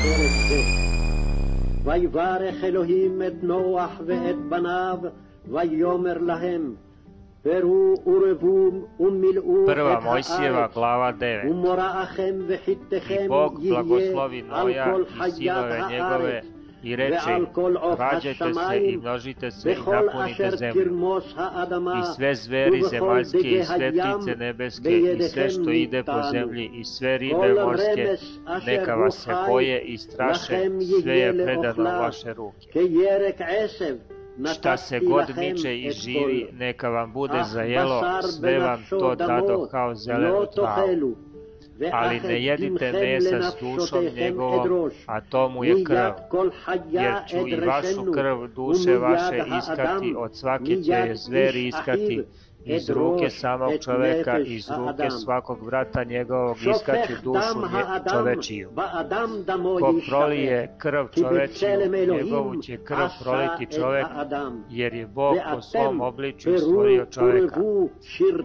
פרק זה. ויברך אלוהים את נוח ואת בניו, ויאמר להם, פרו ורבו ומילאו Prva את Mojsijeva הארץ, glava 9. ומוראכם I וחיתכם Bog יהיה blagoslovi על Noja כל i חיית sinove njegove הארץ, i reče, rađajte se i množite se i napunite zemlju. I sve zveri zemaljske i sve ptice nebeske i sve što ide po zemlji i sve ribe morske, neka vas se boje i straše, sve je predano vaše ruke. Šta se god miče i živi, neka vam bude za jelo, sve vam to dado kao zelenu travu ali ne jedite mesa s dušom njegovom, a to mu je krv, jer ću i vašu krv duše vaše iskati, od svake će zveri iskati, iz ruke samog čoveka, iz ruke svakog vrata njegovog iskaću dušu čovečiju. Ko prolije krv čovečiju, njegovu će krv proliti čovek, jer je Bog po svom obličju stvorio čoveka.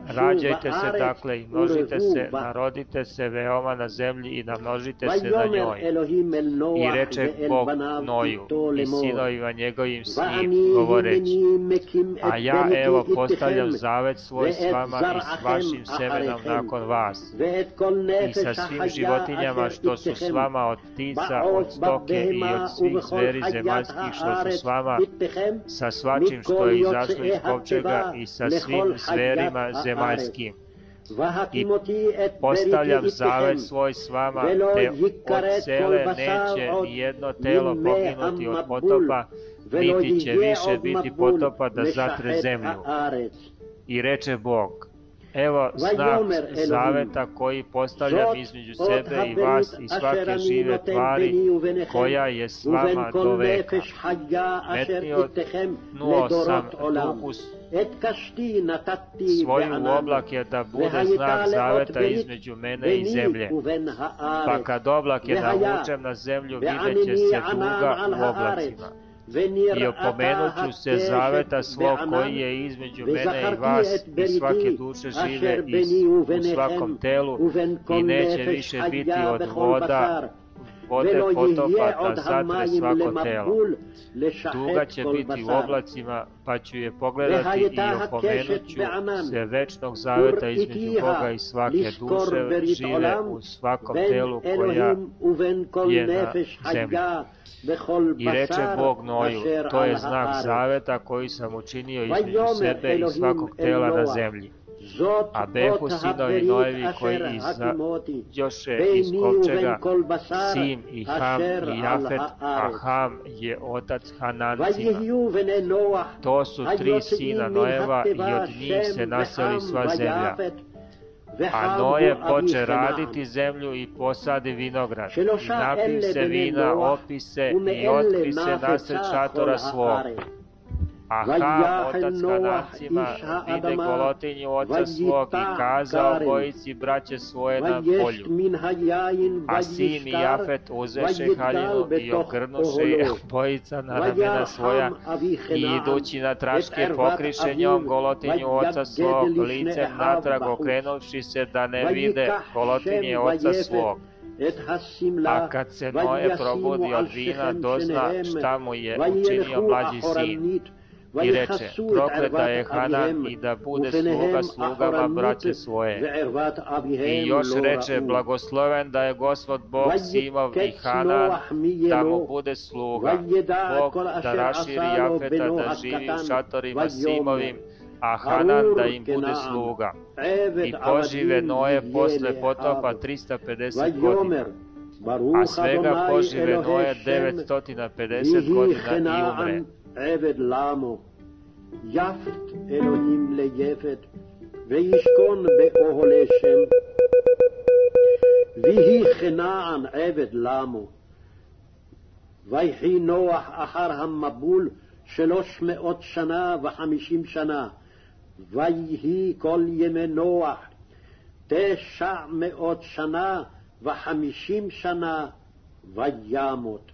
Rađajte se dakle i množite se, narodite se veoma na zemlji i namnožite se na njoj. I reče Bog Noju i sinovima njegovim s njim govoreći, a ja evo postavljam zavet zavet svoj s vama i s vašim semenom nakon vas. I sa svim životinjama što su s vama od ptica, od stoke i od svih zveri zemaljskih što su s vama, sa svačim što je izašlo iz kopčega i sa svim zverima zemaljskim. I postavljam zavet svoj s vama, te od cele neće nijedno telo poginuti od potopa, niti će više biti potopa da zatre zemlju. I reče Bog, evo znak zaveta koji postavljam između sebe i vas i svake žive tvari koja je s vama do veka. Metnio sam ukus svoju u oblake da bude znak zaveta između mene i zemlje. Pa kad oblake navučem da na zemlju, vidjet će se duga u oblacima. I opomenut ću se zaveta svog koji je između mene i vas i svake duše žive i u svakom telu i neće više biti od voda vode potopata zatre svako telo. Duga će biti u oblacima, pa ću je pogledati i opomenut ću se večnog zaveta između Boga i svake duše žive u svakom telu koja je na zemlji. I reče Bog Noju, to je znak zaveta koji sam učinio između sebe i svakog tela na zemlji a behu sinovi Noevi koji iza Joše iz Kovčega, Sim i Ham i Jafet, a Ham je otac Hanancima. To su tri sina Nojeva i od njih se naseli sva zemlja. A Noje poče raditi zemlju i posadi vinograd. I napi se vina, opi se i otkri se nasred šatora svog. A Ham, otac Hanancima, vide golotinju oca svog i kaza obojici braće svoje na polju. A sin i Jafet uzeše haljinu i okrnuše obojica na ramena svoja i idući na traške pokriše njom golotinju oca svog licem natrag okrenuši se da ne vide golotinje oca svog. A kad se Noe probudi od vina, dozna šta mu je učinio mlađi sin i reče, prokleta je Hana i da bude sluga slugama braće svoje. I još reče, blagosloven da je gospod Bog Simov i Hana da mu bude sluga. Bog da raširi Jafeta da živi u šatorima Simovim, a Hanan da im bude sluga. I požive Noe posle potopa 350 godina. A svega požive Noe 950 godina i umre. עבד למו יפת אלוהים ליפת וישכון באוהלי שם. ויהי כנען עבד למו. ויחי נוח אחר המבול שלוש מאות שנה וחמישים שנה. ויהי כל ימי נוח תשע מאות שנה וחמישים שנה. וימות